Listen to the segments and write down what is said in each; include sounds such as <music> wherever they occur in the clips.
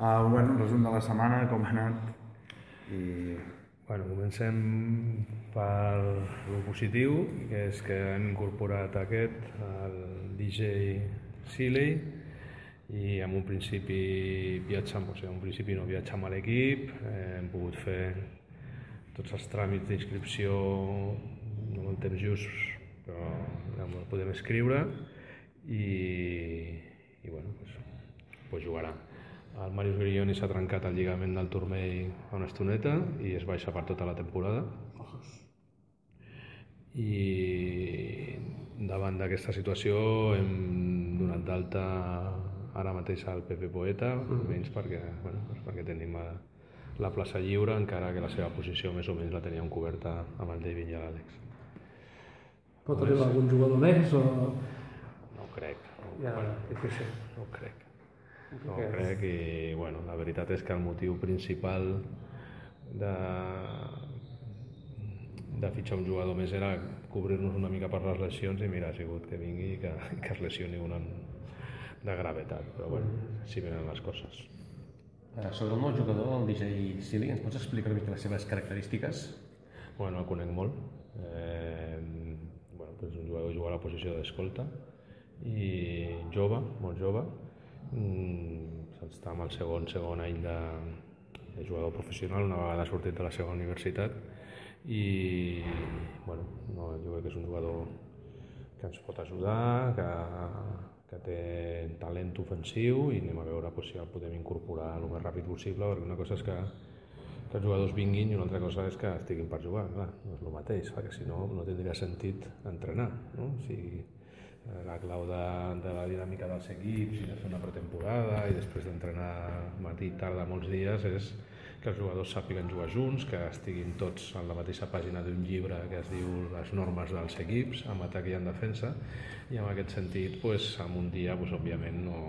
Uh, bueno, resum de la setmana, com ha anat? I... Bueno, comencem per lo positiu, que és que hem incorporat aquest, el DJ Siley, i en un principi viatjam, o sigui, en un principi no viatjam a l'equip, eh, hem pogut fer tots els tràmits d'inscripció no en temps just, però ja el podem escriure i, i bueno, pues, pues jugarà. El Marius Grioni s'ha trencat el lligament del turmell fa una estoneta i es baixa per tota la temporada. I davant d'aquesta situació hem donat d'alta ara mateix al Pepe Poeta, menys perquè, bueno, doncs perquè tenim a, la plaça lliure, encara que la seva posició més o menys la teníem coberta amb el David i l'Àlex. Pot arribar algun jugador més o... No crec. No, Ja, bueno, difícil. no crec. No crec i bueno, la veritat és que el motiu principal de, de fitxar un jugador més era cobrir-nos una mica per les lesions i mira, ha sigut que vingui i que, <laughs> que es lesioni un de gravetat, però bueno, si venen les coses. Eh, sobre el nou jugador, el DJ Silly, ens pots explicar una mica les seves característiques? Bueno, el conec molt. Eh, bueno, doncs un jugador que juga a la posició d'escolta i jove, molt jove. Està en el segon, segon any de, de jugador professional, una vegada sortit de la seva universitat i bueno, no, jo crec que és un jugador que ens pot ajudar, que, que té talent ofensiu i anem a veure pues, si el podem incorporar el més ràpid possible, perquè una cosa és que, que els jugadors vinguin i una altra cosa és que estiguin per jugar, clar, no és el mateix, perquè si no, no tindria sentit entrenar, no? O sigui, la clau de, de la dinàmica dels equips i de fer una pretemporada i després d'entrenar matí i tarda molts dies és que els jugadors sàpiguen jugar junts, que estiguin tots en la mateixa pàgina d'un llibre que es diu les normes dels equips, en atac i en defensa, i en aquest sentit, pues, en un dia, pues, òbviament, no,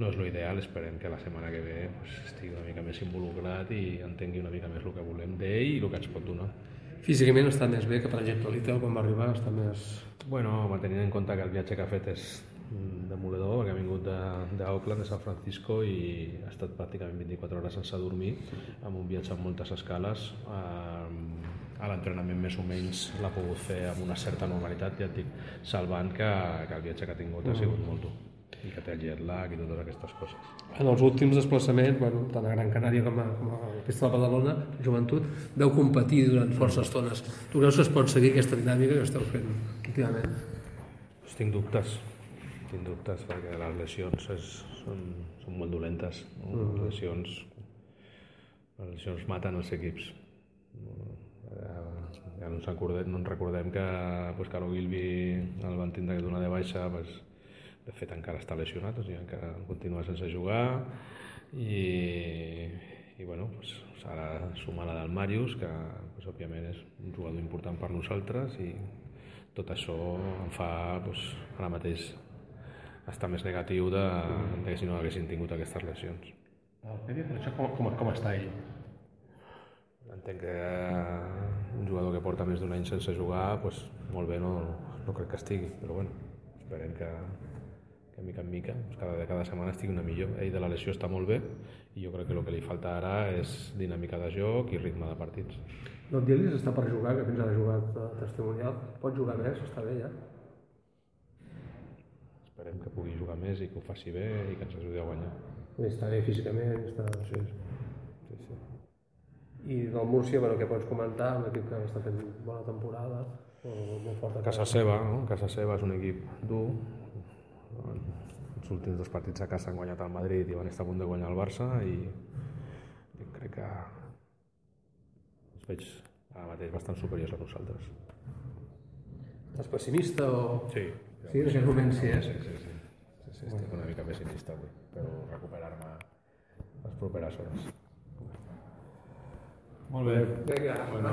no és l'ideal, esperem que la setmana que ve pues, estigui una mica més involucrat i entengui una mica més el que volem d'ell i el que ens pot donar. Físicament està més bé que, per exemple, l'Itel, quan va arribar, està més... Bueno, tenint en compte que el viatge que ha fet és mm, demoledor, perquè ha vingut de- d'Auckland, de San Francisco, i ha estat pràcticament 24 hores sense dormir, amb un viatge amb moltes escales. Eh, a l'entrenament més o menys l'ha pogut fer amb una certa normalitat, ja et dic, salvant que, que el viatge que ha tingut ha sigut molt dur i que té el jet lag i totes aquestes coses. En els últims desplaçaments, bueno, tant a Gran Canària com a, com a la pista de Badalona, joventut, veu competir durant força estones. Tu creus que es pot seguir aquesta dinàmica que esteu fent últimament? Pues tinc dubtes, tinc dubtes perquè les lesions és, són, són molt dolentes. No? Les lesions, les lesions maten els equips. No? Ja, no, ens recordem, no ens recordem que pues, Caro Gilby el van tindre que donar de baixa, pues, de fet encara està lesionat, o sigui, encara continua sense jugar i, i bueno, pues, ara suma la del Màrius, que pues, òbviament és un jugador important per nosaltres i tot això em fa pues, ara mateix estar més negatiu de, de que si no haguessin tingut aquestes lesions. El Pepe, per això, com, com, com està ell? Entenc que un jugador que porta més d'un any sense jugar, pues, molt bé no, no crec que estigui, però bueno, esperem que, que mica en mica, cada, cada setmana estigui una millor. Ell de la lesió està molt bé i jo crec que el que li falta ara és dinàmica de joc i ritme de partits. No et diguis està per jugar, que fins ara ha jugat a testimonial. Pot jugar més, està bé ja. Esperem que pugui jugar més i que ho faci bé i que ens ajudi a guanyar. I està bé físicament, està... Sí, sí, sí. I del Múrcia, bueno, què pots comentar? Un equip que està fent bona temporada, o molt fort a Casa seva, no? Casa seva és un equip dur. Els últims dos partits a casa han guanyat el Madrid i van estar a punt de guanyar el Barça i jo crec que els veig ara mateix bastant superiors a nosaltres. Estàs pessimista o...? Sí. Sí, en aquest moment sí, eh? Sí, sí, sí. sí, sí estic una mica pessimista avui, però recuperar-me les properes hores. Molt bé. Vinga, Bueno,